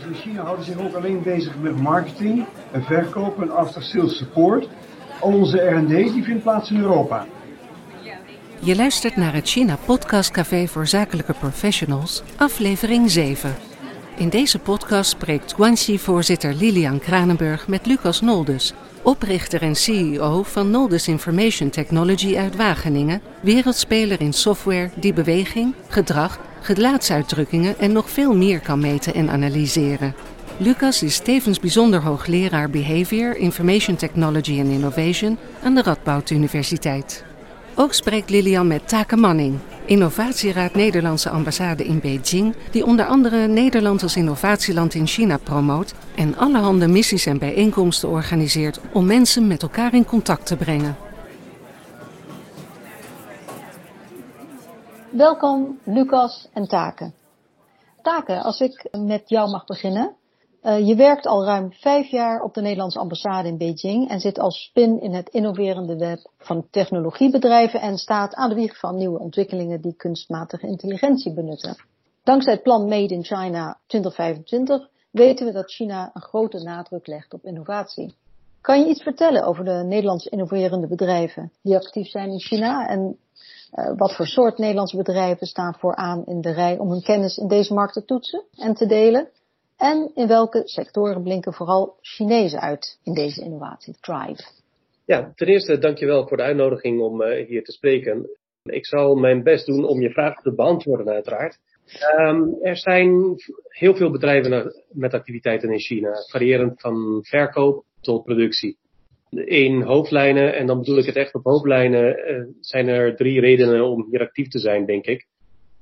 in China houden zich ook alleen bezig met marketing en verkoop en after sales support. Al onze R&D vindt plaats in Europa. Je luistert naar het China Podcast Café voor Zakelijke Professionals, aflevering 7. In deze podcast spreekt Guanxi-voorzitter Lilian Kranenburg met Lucas Noldes, oprichter en CEO van Noldes Information Technology uit Wageningen, wereldspeler in software die beweging, gedrag, gelaatsuitdrukkingen en nog veel meer kan meten en analyseren. Lucas is tevens bijzonder hoogleraar Behavior, Information Technology and Innovation aan de Radboud Universiteit. Ook spreekt Lilian met Take Manning, Innovatieraad Nederlandse ambassade in Beijing, die onder andere Nederland als innovatieland in China promoot en allerhande missies en bijeenkomsten organiseert om mensen met elkaar in contact te brengen. Welkom Lucas en Take. Take, als ik met jou mag beginnen. Uh, je werkt al ruim vijf jaar op de Nederlandse ambassade in Beijing en zit als spin in het innoverende web van technologiebedrijven en staat aan de wieg van nieuwe ontwikkelingen die kunstmatige intelligentie benutten. Dankzij het plan Made in China 2025 weten we dat China een grote nadruk legt op innovatie. Kan je iets vertellen over de Nederlandse innoverende bedrijven die actief zijn in China en wat voor soort Nederlandse bedrijven staan vooraan in de rij om hun kennis in deze markt te toetsen en te delen? En in welke sectoren blinken vooral Chinezen uit in deze innovatie drive? Ja, ten eerste dankjewel voor de uitnodiging om uh, hier te spreken. Ik zal mijn best doen om je vragen te beantwoorden uiteraard. Um, er zijn heel veel bedrijven met activiteiten in China, variërend van verkoop tot productie. In hoofdlijnen, en dan bedoel ik het echt op hoofdlijnen, uh, zijn er drie redenen om hier actief te zijn, denk ik.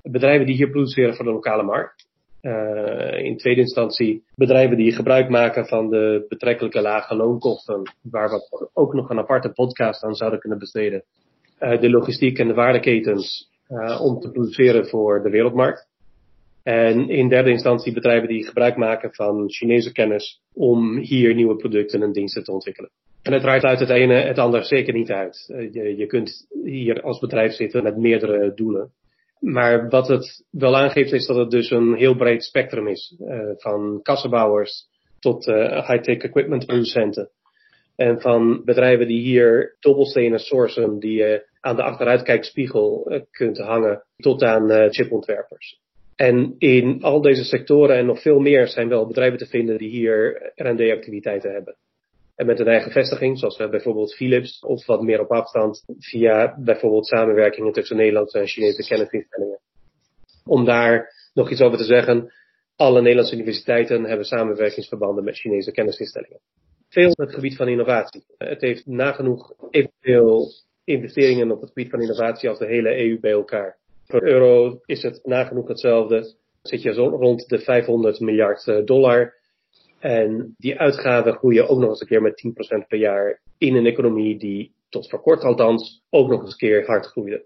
Bedrijven die hier produceren voor de lokale markt. Uh, in tweede instantie bedrijven die gebruik maken van de betrekkelijke lage loonkosten, waar we ook nog een aparte podcast aan zouden kunnen besteden. Uh, de logistiek en de waardeketens om te produceren voor de wereldmarkt. En in derde instantie bedrijven die gebruik maken van Chinese kennis om hier nieuwe producten en diensten te ontwikkelen. En het draait uit het ene het ander zeker niet uit. Je, je kunt hier als bedrijf zitten met meerdere doelen. Maar wat het wel aangeeft is dat het dus een heel breed spectrum is. Uh, van kassenbouwers tot uh, high-tech equipment producenten. En van bedrijven die hier dobbelstenen sourcen die je aan de achteruitkijkspiegel kunt hangen tot aan chipontwerpers. En in al deze sectoren en nog veel meer zijn wel bedrijven te vinden die hier R&D activiteiten hebben. En met een eigen vestiging, zoals bijvoorbeeld Philips, of wat meer op afstand via bijvoorbeeld samenwerkingen tussen Nederlandse en Chinese kennisinstellingen. Om daar nog iets over te zeggen, alle Nederlandse universiteiten hebben samenwerkingsverbanden met Chinese kennisinstellingen. Veel op het gebied van innovatie. Het heeft nagenoeg evenveel investeringen op het gebied van innovatie als de hele EU bij elkaar. Voor euro is het nagenoeg hetzelfde. Zit je zo rond de 500 miljard dollar. En die uitgaven groeien ook nog eens een keer met 10% per jaar in een economie die tot voor kort althans ook nog eens een keer hard groeide.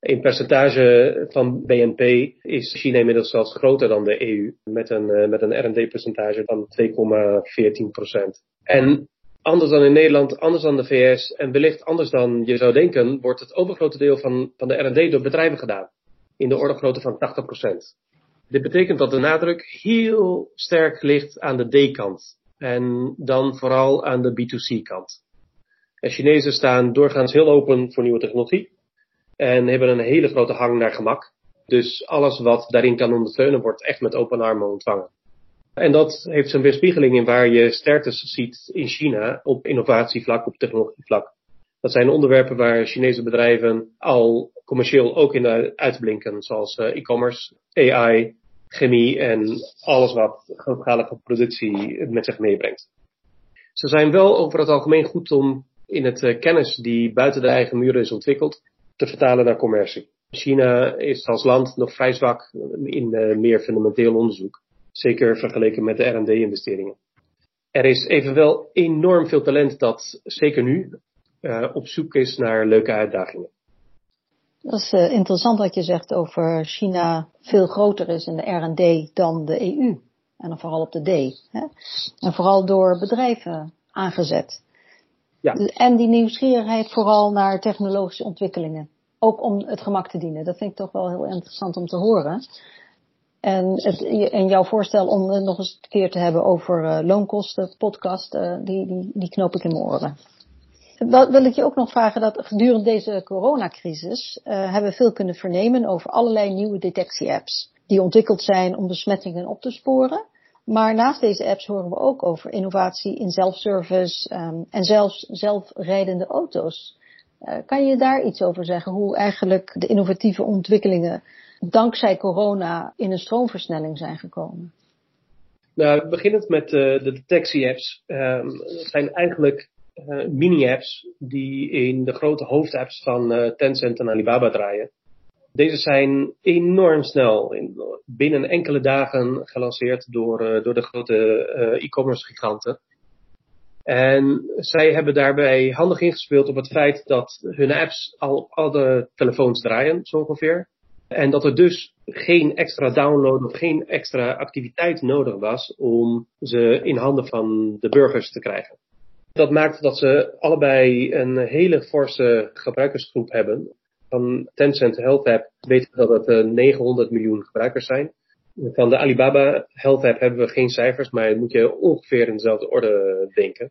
In percentage van BNP is China inmiddels zelfs groter dan de EU, met een, uh, met een R&D percentage van 2,14%. En anders dan in Nederland, anders dan de VS en wellicht anders dan je zou denken, wordt het overgrote deel van, van de R&D door bedrijven gedaan. In de orde grootte van 80%. Dit betekent dat de nadruk heel sterk ligt aan de D-kant. En dan vooral aan de B2C-kant. De Chinezen staan doorgaans heel open voor nieuwe technologie. En hebben een hele grote hang naar gemak. Dus alles wat daarin kan ondersteunen wordt echt met open armen ontvangen. En dat heeft zijn weerspiegeling in waar je sterktes ziet in China op innovatievlak, op technologievlak. Dat zijn onderwerpen waar Chinese bedrijven al commercieel ook in uitblinken, zoals uh, e-commerce, AI, chemie en alles wat grootschalige productie met zich meebrengt. Ze zijn wel over het algemeen goed om in het uh, kennis die buiten de eigen muren is ontwikkeld te vertalen naar commercie. China is als land nog vrij zwak in uh, meer fundamenteel onderzoek, zeker vergeleken met de R&D-investeringen. Er is evenwel enorm veel talent dat, zeker nu, uh, op zoek is naar leuke uitdagingen. Dat is uh, interessant wat je zegt over China veel groter is in de R&D dan de EU. En dan vooral op de D. Hè? En vooral door bedrijven aangezet. Ja. En die nieuwsgierigheid vooral naar technologische ontwikkelingen. Ook om het gemak te dienen. Dat vind ik toch wel heel interessant om te horen. En, het, en jouw voorstel om het nog eens een keer te hebben over uh, loonkosten, podcast, uh, die, die, die knoop ik in mijn oren. Wil ik je ook nog vragen dat gedurende deze coronacrisis uh, hebben we veel kunnen vernemen over allerlei nieuwe detectie-apps. Die ontwikkeld zijn om besmettingen op te sporen. Maar naast deze apps horen we ook over innovatie in zelfservice um, en zelfs zelfrijdende auto's. Uh, kan je daar iets over zeggen? Hoe eigenlijk de innovatieve ontwikkelingen dankzij corona in een stroomversnelling zijn gekomen? Nou, beginnend met uh, de detectie-apps. Um, zijn eigenlijk mini-apps die in de grote hoofdapps van Tencent en Alibaba draaien. Deze zijn enorm snel, in, binnen enkele dagen gelanceerd door, uh, door de grote e-commerce giganten. En zij hebben daarbij handig ingespeeld op het feit dat hun apps al op alle telefoons draaien, zo ongeveer. En dat er dus geen extra download of geen extra activiteit nodig was om ze in handen van de burgers te krijgen. Dat maakt dat ze allebei een hele forse gebruikersgroep hebben van Tencent Health App weten we dat het 900 miljoen gebruikers zijn. Van de Alibaba Health App hebben we geen cijfers, maar moet je ongeveer in dezelfde orde denken.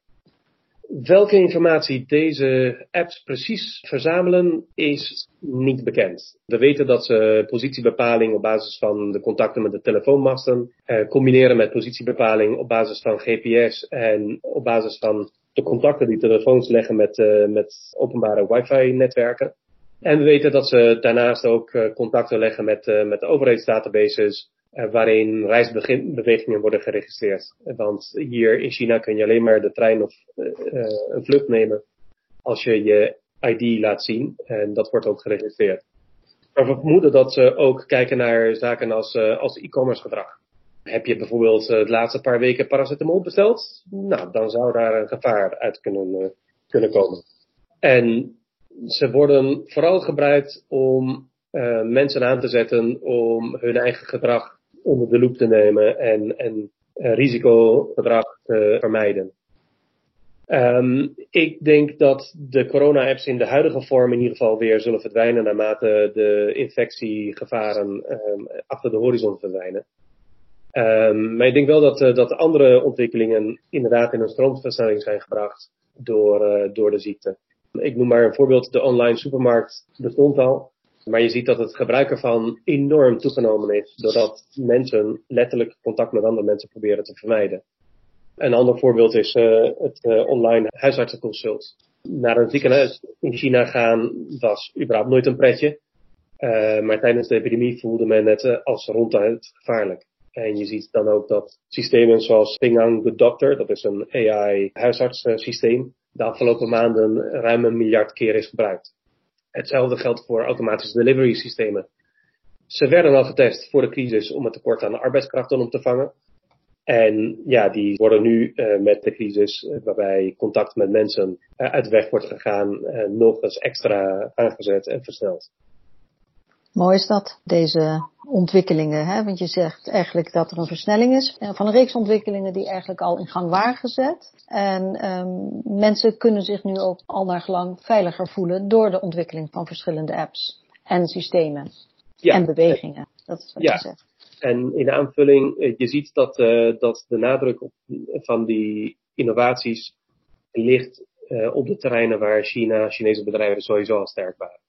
Welke informatie deze apps precies verzamelen is niet bekend. We weten dat ze positiebepaling op basis van de contacten met de telefoonmasten eh, combineren met positiebepaling op basis van GPS en op basis van de contacten die telefoons leggen met, uh, met openbare wifi-netwerken. En we weten dat ze daarnaast ook uh, contacten leggen met, uh, met overheidsdatabases uh, waarin reisbewegingen worden geregistreerd. Want hier in China kun je alleen maar de trein of een vlucht nemen als je je ID laat zien en dat wordt ook geregistreerd. Maar we vermoeden dat ze ook kijken naar zaken als, als e-commerce gedrag. Heb je bijvoorbeeld de laatste paar weken paracetamol besteld? Nou, dan zou daar een gevaar uit kunnen, kunnen komen. En ze worden vooral gebruikt om uh, mensen aan te zetten om hun eigen gedrag onder de loep te nemen en, en risicogedrag te vermijden. Um, ik denk dat de corona-apps in de huidige vorm in ieder geval weer zullen verdwijnen naarmate de infectiegevaren um, achter de horizon verdwijnen. Um, maar ik denk wel dat, uh, dat andere ontwikkelingen inderdaad in een stroomversnelling zijn gebracht door, uh, door de ziekte. Ik noem maar een voorbeeld, de online supermarkt bestond al. Maar je ziet dat het gebruik ervan enorm toegenomen is, doordat mensen letterlijk contact met andere mensen proberen te vermijden. Een ander voorbeeld is uh, het online huisartsenconsult. Naar een ziekenhuis in China gaan was überhaupt nooit een pretje. Maar tijdens de epidemie voelde men het als ronduit gevaarlijk. En je ziet dan ook dat systemen zoals Pingang the Doctor, dat is een AI huisartssysteem, de afgelopen maanden ruim een miljard keer is gebruikt. Hetzelfde geldt voor automatische delivery systemen. Ze werden al getest voor de crisis om het tekort aan arbeidskrachten op te vangen. En ja, die worden nu uh, met de crisis, uh, waarbij contact met mensen uh, uit de weg wordt gegaan, nog eens extra aangezet en versneld. Mooi is dat, deze ontwikkelingen. Hè? Want je zegt eigenlijk dat er een versnelling is van een reeks ontwikkelingen die eigenlijk al in gang waren gezet. En um, mensen kunnen zich nu ook al naar gelang veiliger voelen door de ontwikkeling van verschillende apps en systemen ja. en bewegingen. Dat is wat ja. je zegt. En in aanvulling, je ziet dat, uh, dat de nadruk op, van die innovaties ligt uh, op de terreinen waar China, Chinese bedrijven sowieso al sterk waren.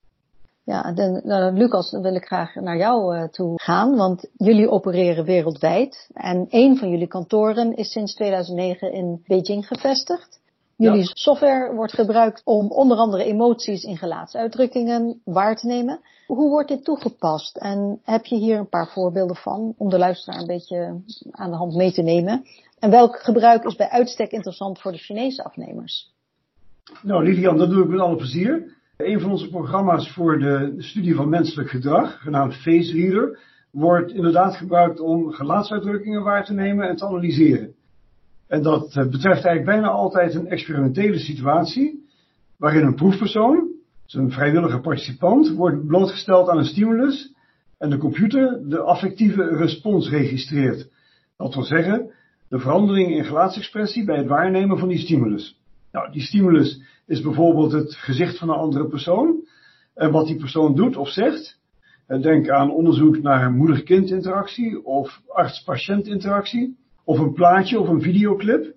Ja, dan, nou, Lucas, dan wil ik graag naar jou uh, toe gaan, want jullie opereren wereldwijd en een van jullie kantoren is sinds 2009 in Beijing gevestigd. Jullie ja. software wordt gebruikt om onder andere emoties in gelaatsuitdrukkingen waar te nemen. Hoe wordt dit toegepast? En heb je hier een paar voorbeelden van om de luisteraar een beetje aan de hand mee te nemen? En welk gebruik is bij uitstek interessant voor de Chinese afnemers? Nou, Lilian, dat doe ik met alle plezier. Een van onze programma's voor de studie van menselijk gedrag, genaamd Face Reader, wordt inderdaad gebruikt om gelaatsuitdrukkingen waar te nemen en te analyseren. En dat betreft eigenlijk bijna altijd een experimentele situatie, waarin een proefpersoon, dus een vrijwillige participant, wordt blootgesteld aan een stimulus en de computer de affectieve respons registreert. Dat wil zeggen, de verandering in gelaatsexpressie bij het waarnemen van die stimulus. Nou, die stimulus is bijvoorbeeld het gezicht van een andere persoon. En wat die persoon doet of zegt. Denk aan onderzoek naar moeder-kind interactie of arts-patiënt interactie. Of een plaatje of een videoclip.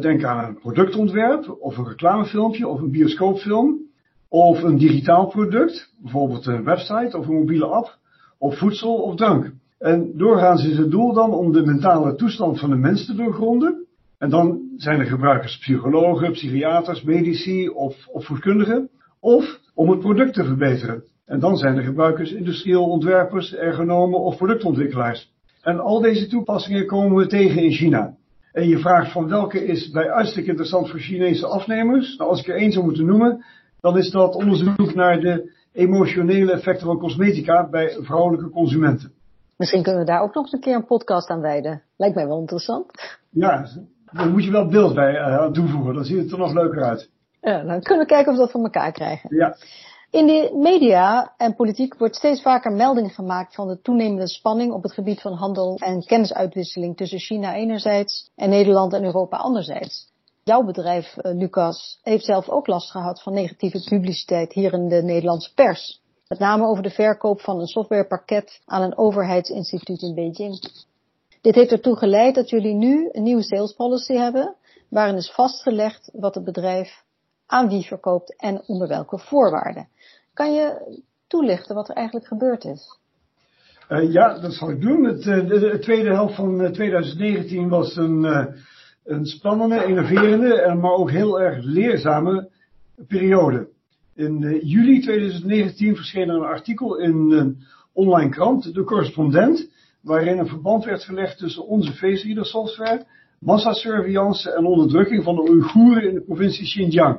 Denk aan een productontwerp of een reclamefilmpje of een bioscoopfilm. Of een digitaal product, bijvoorbeeld een website of een mobiele app. Of voedsel of drank. En doorgaans is het doel dan om de mentale toestand van de mens te doorgronden. En dan zijn er gebruikers psychologen, psychiaters, medici of, of voedkundigen. Of om het product te verbeteren. En dan zijn er gebruikers industrieel ontwerpers, ergonomen of productontwikkelaars. En al deze toepassingen komen we tegen in China. En je vraagt van welke is bij uitstek interessant voor Chinese afnemers. Nou, als ik er één zou moeten noemen, dan is dat onderzoek naar de emotionele effecten van cosmetica bij vrouwelijke consumenten. Misschien kunnen we daar ook nog eens een keer een podcast aan wijden. Lijkt mij wel interessant. Ja, dan moet je wel beeld bij uh, toevoegen, dan ziet het er nog leuker uit. Ja, dan kunnen we kijken of we dat voor elkaar krijgen. Ja. In de media en politiek wordt steeds vaker melding gemaakt van de toenemende spanning op het gebied van handel en kennisuitwisseling tussen China enerzijds en Nederland en Europa anderzijds. Jouw bedrijf, uh, Lucas, heeft zelf ook last gehad van negatieve publiciteit hier in de Nederlandse pers. Met name over de verkoop van een softwarepakket aan een overheidsinstituut in Beijing. Dit heeft ertoe geleid dat jullie nu een nieuwe sales policy hebben, waarin is vastgelegd wat het bedrijf aan wie verkoopt en onder welke voorwaarden. Kan je toelichten wat er eigenlijk gebeurd is? Uh, ja, dat zal ik doen. Het, uh, de, de, tweede helft van uh, 2019 was een, een spannende, innoverende, maar ook heel erg leerzame periode. In juli 2019 verscheen er een artikel in een online krant, De Correspondent, waarin een verband werd gelegd tussen onze face software, massasurveillance en onderdrukking van de Oeigoeren in de provincie Xinjiang.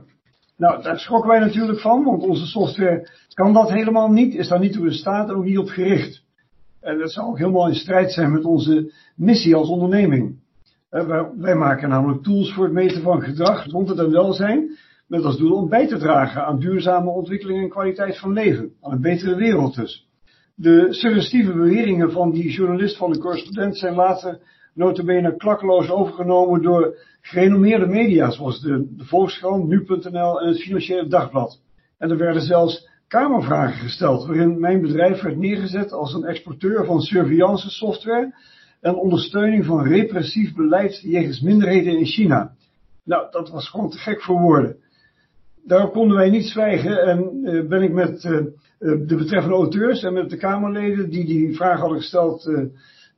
Nou, daar schrokken wij natuurlijk van, want onze software kan dat helemaal niet, is daar niet toe in staat en ook niet op gericht. En dat zou ook helemaal in strijd zijn met onze missie als onderneming. Wij maken namelijk tools voor het meten van gedrag, gezondheid en welzijn, met als doel om bij te dragen aan duurzame ontwikkeling en kwaliteit van leven, aan een betere wereld dus. De suggestieve beweringen van die journalist van de correspondent zijn later notabene klakkeloos overgenomen door gerenommeerde media zoals de, de Volkskrant, Nu.nl en het Financiële Dagblad. En er werden zelfs kamervragen gesteld waarin mijn bedrijf werd neergezet als een exporteur van surveillance software en ondersteuning van repressief beleid jegens minderheden in China. Nou, dat was gewoon te gek voor woorden. Daarop konden wij niet zwijgen en uh, ben ik met uh, de betreffende auteurs en met de Kamerleden die die vraag hadden gesteld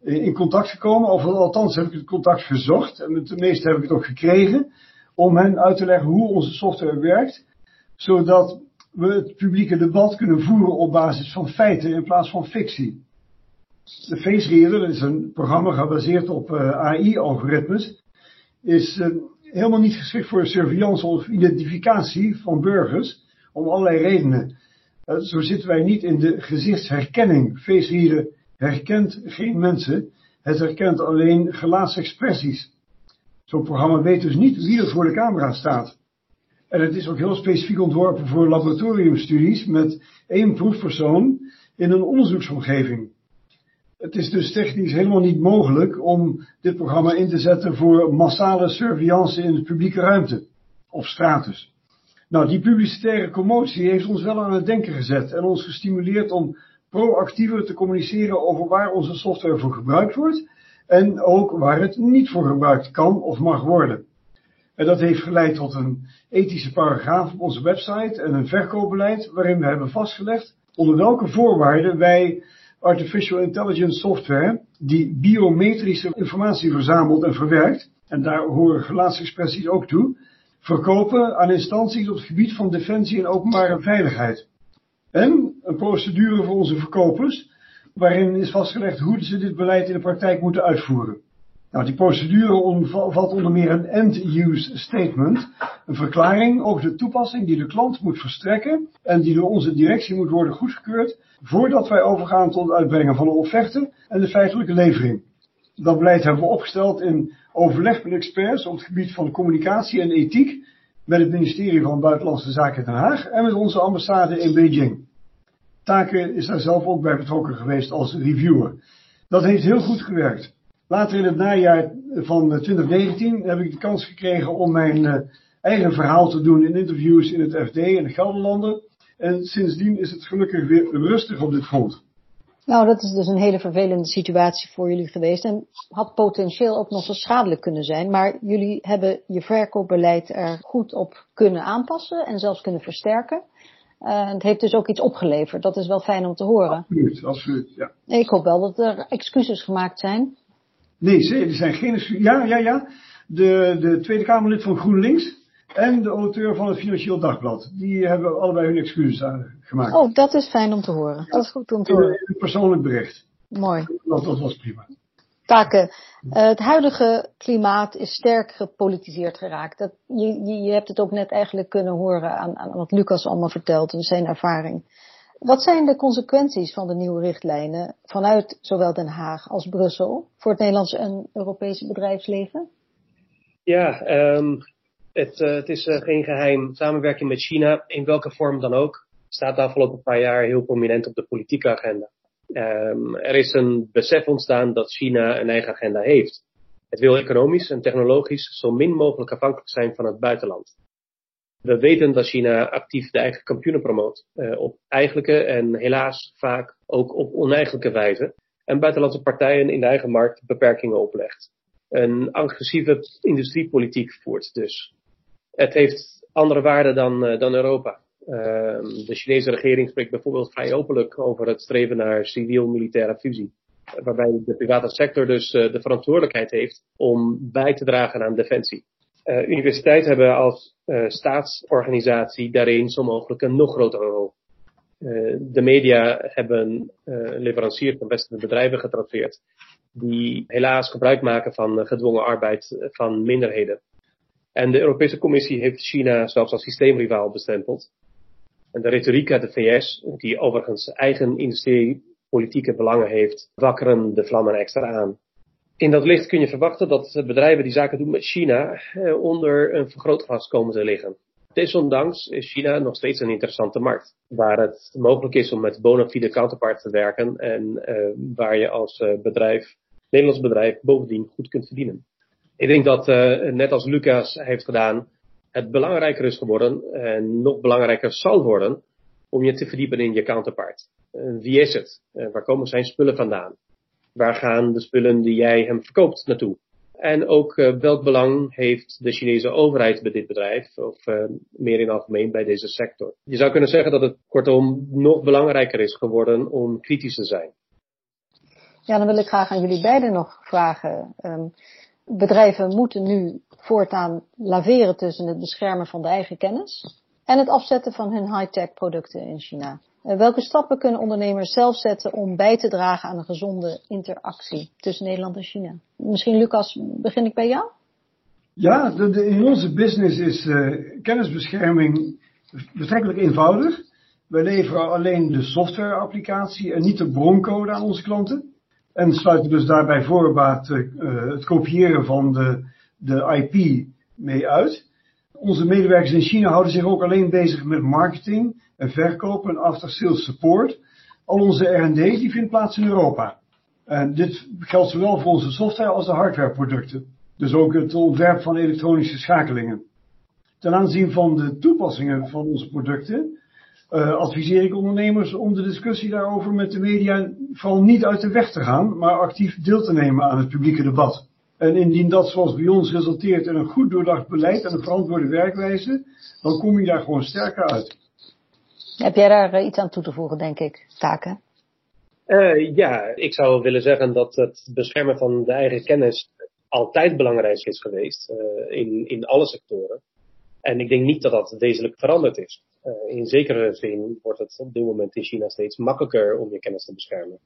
in contact gekomen. Althans heb ik het contact gezocht en met de meeste heb ik het ook gekregen. Om hen uit te leggen hoe onze software werkt. Zodat we het publieke debat kunnen voeren op basis van feiten in plaats van fictie. De Face Reader, dat is een programma gebaseerd op AI-algoritmes, is helemaal niet geschikt voor surveillance of identificatie van burgers, om allerlei redenen. Uh, zo zitten wij niet in de gezichtsherkenning. Reader herkent geen mensen, het herkent alleen gelaatsexpressies. Zo'n programma weet dus niet wie er voor de camera staat. En het is ook heel specifiek ontworpen voor laboratoriumstudies met één proefpersoon in een onderzoeksomgeving. Het is dus technisch helemaal niet mogelijk om dit programma in te zetten voor massale surveillance in de publieke ruimte. Of stratus. Nou, die publicitaire commotie heeft ons wel aan het denken gezet en ons gestimuleerd om proactiever te communiceren over waar onze software voor gebruikt wordt en ook waar het niet voor gebruikt kan of mag worden. En dat heeft geleid tot een ethische paragraaf op onze website en een verkoopbeleid waarin we hebben vastgelegd onder welke voorwaarden wij artificial intelligence software die biometrische informatie verzamelt en verwerkt, en daar horen gelaatsexpressies ook toe, verkopen aan instanties op het gebied van defensie en openbare veiligheid. En een procedure voor onze verkopers, waarin is vastgelegd hoe ze dit beleid in de praktijk moeten uitvoeren. Nou, die procedure omvat onder meer een end-use statement, een verklaring over de toepassing die de klant moet verstrekken en die door onze directie moet worden goedgekeurd voordat wij overgaan tot het uitbrengen van een offerte en de feitelijke levering. Dat beleid hebben we opgesteld in overleg met experts op het gebied van communicatie en ethiek met het ministerie van Buitenlandse Zaken Den Haag en met onze ambassade in Beijing. Taken is daar zelf ook bij betrokken geweest als reviewer. Dat heeft heel goed gewerkt. Later in het najaar van 2019 heb ik de kans gekregen om mijn uh, eigen verhaal te doen in interviews in het FD en de Gelderlanden. En sindsdien is het gelukkig weer rustig op dit front. Nou, dat is dus een hele vervelende situatie voor jullie geweest en had potentieel ook nog eens schadelijk kunnen zijn. Maar jullie hebben je verkoopbeleid er goed op kunnen aanpassen en zelfs kunnen versterken. Uh, het heeft dus ook iets opgeleverd. Dat is wel fijn om te horen. Absoluut, absoluut, ja. Ik hoop wel dat er excuses gemaakt zijn. Nee, er zijn geen. Ja, ja, ja. De, de Tweede Kamerlid van GroenLinks en de auteur van het Financieel Dagblad. Die hebben allebei hun excuses gemaakt. Oh, dat is fijn om te horen. Dat is goed om te horen. Een persoonlijk bericht. Mooi. Dat, dat was prima. Taken. Uh, het huidige klimaat is sterk gepolitiseerd geraakt. Dat, je, je, je, hebt het ook net eigenlijk kunnen horen aan, aan wat Lucas allemaal vertelt en zijn ervaring. Wat zijn de consequenties van de nieuwe richtlijnen vanuit zowel Den Haag als Brussel voor het Nederlandse en Europese bedrijfsleven? Ja, um, het, uh, het, is uh, geen geheim. Samenwerking met China, in welke vorm dan ook, staat de afgelopen paar jaar heel prominent op de politieke agenda. Um, er is een besef ontstaan dat China een eigen agenda heeft. Het wil economisch en technologisch zo min mogelijk afhankelijk zijn van het buitenland. We weten dat China actief de eigen kampioenen promoot. Uh, op eigenlijke en helaas vaak ook op oneigenlijke wijze. En buitenlandse partijen in de eigen markt beperkingen oplegt. Een agressieve industriepolitiek voert dus. Het heeft andere waarden dan, uh, dan Europa. Ehm, de Chinese regering spreekt bijvoorbeeld vrij openlijk over het streven naar civiel-militaire fusie. Waarbij de private sector dus uh, de verantwoordelijkheid heeft om bij te dragen aan defensie. Uh, universiteiten hebben als uh, staatsorganisatie daarin zo mogelijk een nog grotere rol. de media hebben leveranciers van westerse bedrijven getraceerd die helaas gebruik maken van gedwongen arbeid van minderheden. En de Europese Commissie heeft China zelfs als systeemrivaal bestempeld. En de retoriek uit de VS, die overigens eigen industriepolitieke belangen heeft, wakkeren de vlammen extra aan. In dat licht kun je verwachten dat bedrijven die zaken doen met China eh, onder een vergrootglas komen te liggen. Desondanks is China nog steeds een interessante markt, waar het mogelijk is om met bona fide counterparts te werken en uh, waar je als bedrijf, Nederlands bedrijf, bovendien goed kunt verdienen. Ik denk dat, net als Lucas heeft gedaan, het belangrijker is geworden en nog belangrijker zal worden om je te verdiepen in je counterpart. Wie is het? Waar komen zijn spullen vandaan? Waar gaan de spullen die jij hem verkoopt naartoe? En ook uh, welk belang heeft de Chinese overheid bij dit bedrijf, of meer in algemeen bij deze sector? Je zou kunnen zeggen dat het kortom nog belangrijker is geworden om kritisch te zijn. Ja, dan wil ik graag aan jullie beiden nog vragen. Um, bedrijven moeten nu voortaan laveren tussen het beschermen van de eigen kennis en het afzetten van hun high-tech producten in China. Uh, welke stappen kunnen ondernemers zelf zetten om bij te dragen aan een gezonde interactie tussen Nederland en China? Misschien Lucas, begin ik bij jou? Ja, de, in onze business is uh, kennisbescherming betrekkelijk eenvoudig. Wij leveren alleen de softwareapplicatie en niet de broncode aan onze klanten. En sluiten dus daarbij voorbaat uh, het kopiëren van de, de IP mee uit. Onze medewerkers in China houden zich ook alleen bezig met marketing en verkoop en after sales support. Al onze R&D die vindt plaats in Europa. En dit geldt zowel voor onze software als de hardwareproducten. Dus ook het ontwerp van elektronische schakelingen. Ten aanzien van de toepassingen van onze producten uh, adviseer ik ondernemers om de discussie daarover met de media vooral niet uit de weg te gaan, maar actief deel te nemen aan het publieke debat. En indien dat zoals bij ons resulteert in een goed doordacht beleid en een verantwoorde werkwijze, dan kom je daar gewoon sterker uit. Heb jij daar uh, iets aan toe te voegen, denk ik, Taken? Uh, ja, ik zou willen zeggen dat het beschermen van de eigen kennis altijd belangrijk is geweest uh, in, in alle sectoren. En ik denk niet dat dat wezenlijk veranderd is. Uh, in zekere zin wordt het op dit moment in China steeds makkelijker om je kennis te beschermen.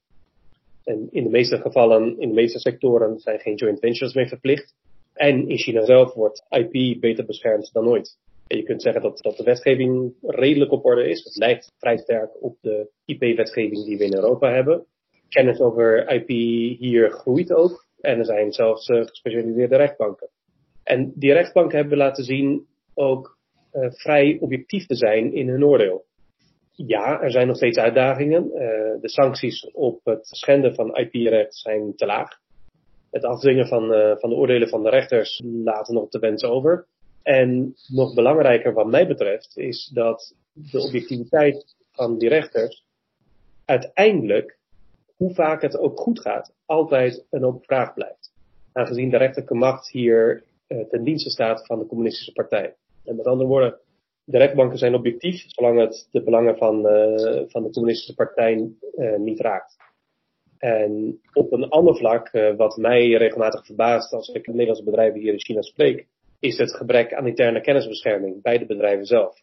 En in de meeste gevallen, in de meeste sectoren, zijn geen joint ventures meer verplicht. En in China zelf wordt IP beter beschermd dan ooit. En je kunt zeggen dat, dat de wetgeving redelijk op orde is. Het lijkt vrij sterk op de IP-wetgeving die we in Europa hebben. Kennis over IP hier groeit ook. En er zijn zelfs uh, gespecialiseerde rechtbanken. En die rechtbanken hebben laten zien ook uh, vrij objectief te zijn in hun oordeel. Ja, er zijn nog steeds uitdagingen. Uh, de sancties op het schenden van IP-recht zijn te laag. Het afdwingen van, uh, van de oordelen van de rechters laten nog te wensen over. En nog belangrijker wat mij betreft is dat de objectiviteit van die rechters uiteindelijk hoe vaak het ook goed gaat, altijd een open vraag blijft. Aangezien de rechterlijke macht hier uh, ten dienste staat van de communistische partij. En met andere woorden, de rechtbanken zijn objectief, zolang het de belangen van, uh, van de communistische partij uh, niet raakt. En op een ander vlak, wat mij regelmatig verbaast als ik Nederlandse bedrijven hier in China spreek, is het gebrek aan interne kennisbescherming bij de bedrijven zelf.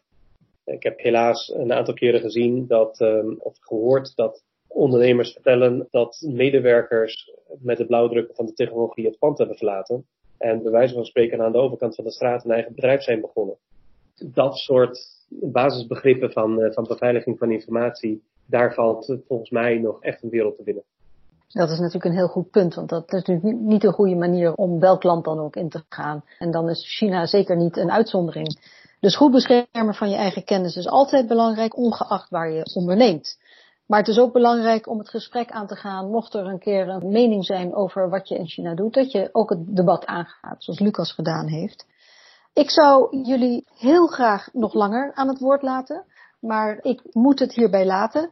Ik heb helaas een aantal keren gezien dat, um, of gehoord dat ondernemers vertellen dat medewerkers met het blauwdrukken van de technologie het pand hebben verlaten. En bij wijze van spreken aan de overkant van de straat een eigen bedrijf zijn begonnen. Dat soort basisbegrippen van, uh, van beveiliging van informatie, daar valt volgens mij nog echt een wereld te winnen. Dat is natuurlijk een heel goed punt, want dat is natuurlijk niet een goede manier om welk land dan ook in te gaan. En dan is China zeker niet een uitzondering. Dus goed beschermen van je eigen kennis is altijd belangrijk, ongeacht waar je onderneemt. Maar het is ook belangrijk om het gesprek aan te gaan, mocht er een keer een mening zijn over wat je in China doet, dat je ook het debat aangaat, zoals Lucas gedaan heeft. Ik zou jullie heel graag nog langer aan het woord laten, maar ik moet het hierbij laten.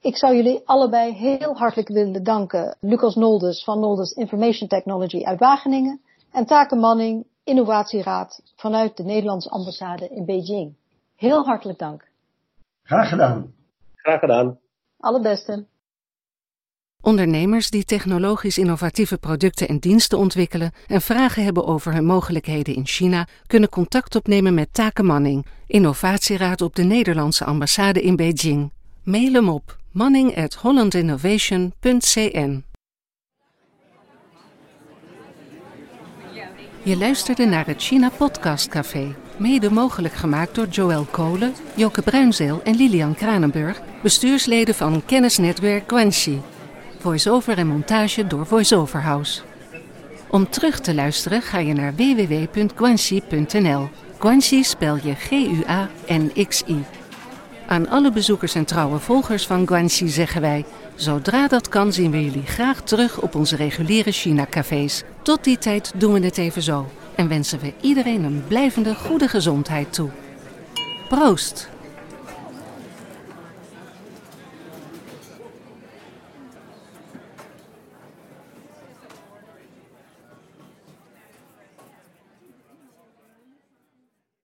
Ik zou jullie allebei heel hartelijk willen danken. Lucas Noldes van Noldes Information Technology uit Wageningen en Taken Manning, Innovatieraad vanuit de Nederlandse ambassade in Beijing. Heel hartelijk dank. Graag gedaan. Graag gedaan. Alle beste. Ondernemers die technologisch innovatieve producten en diensten ontwikkelen en vragen hebben over hun mogelijkheden in China, kunnen contact opnemen met Taken Manning, innovatieraad op de Nederlandse ambassade in Beijing. Mail hem op manning@hollandinnovation.cn. Je luisterde naar het China Podcast Café, mede mogelijk gemaakt door Joël Kolen, Joke Bruinzeel en Lilian Kranenburg, bestuursleden van kennisnetwerk Guanxi. Voice-over en montage door VoiceOver House. Om terug te luisteren ga je naar www.guanxi.nl. Guanxi spel je G-U-A-N-X-I. Aan alle bezoekers en trouwe volgers van Guanxi zeggen wij: zodra dat kan, zien we jullie graag terug op onze reguliere China-cafés. Tot die tijd doen we het even zo en wensen we iedereen een blijvende goede gezondheid toe. Proost!